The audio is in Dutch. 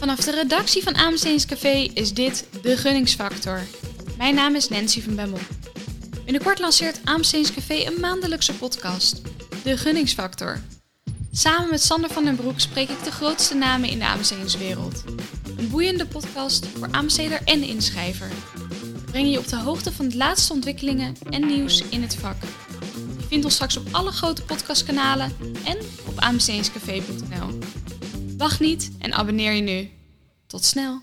Vanaf de redactie van AMC Café is dit De Gunningsfactor. Mijn naam is Nancy van Bemmel. Binnenkort lanceert AMC Café een maandelijkse podcast, De Gunningsfactor. Samen met Sander van den Broek spreek ik de grootste namen in de AMC-wereld. Een boeiende podcast voor AMC'er en inschrijver. We brengen je op de hoogte van de laatste ontwikkelingen en nieuws in het vak. Je vindt ons straks op alle grote podcastkanalen en op amcscafé.nl. Wacht niet en abonneer je nu. Tot snel!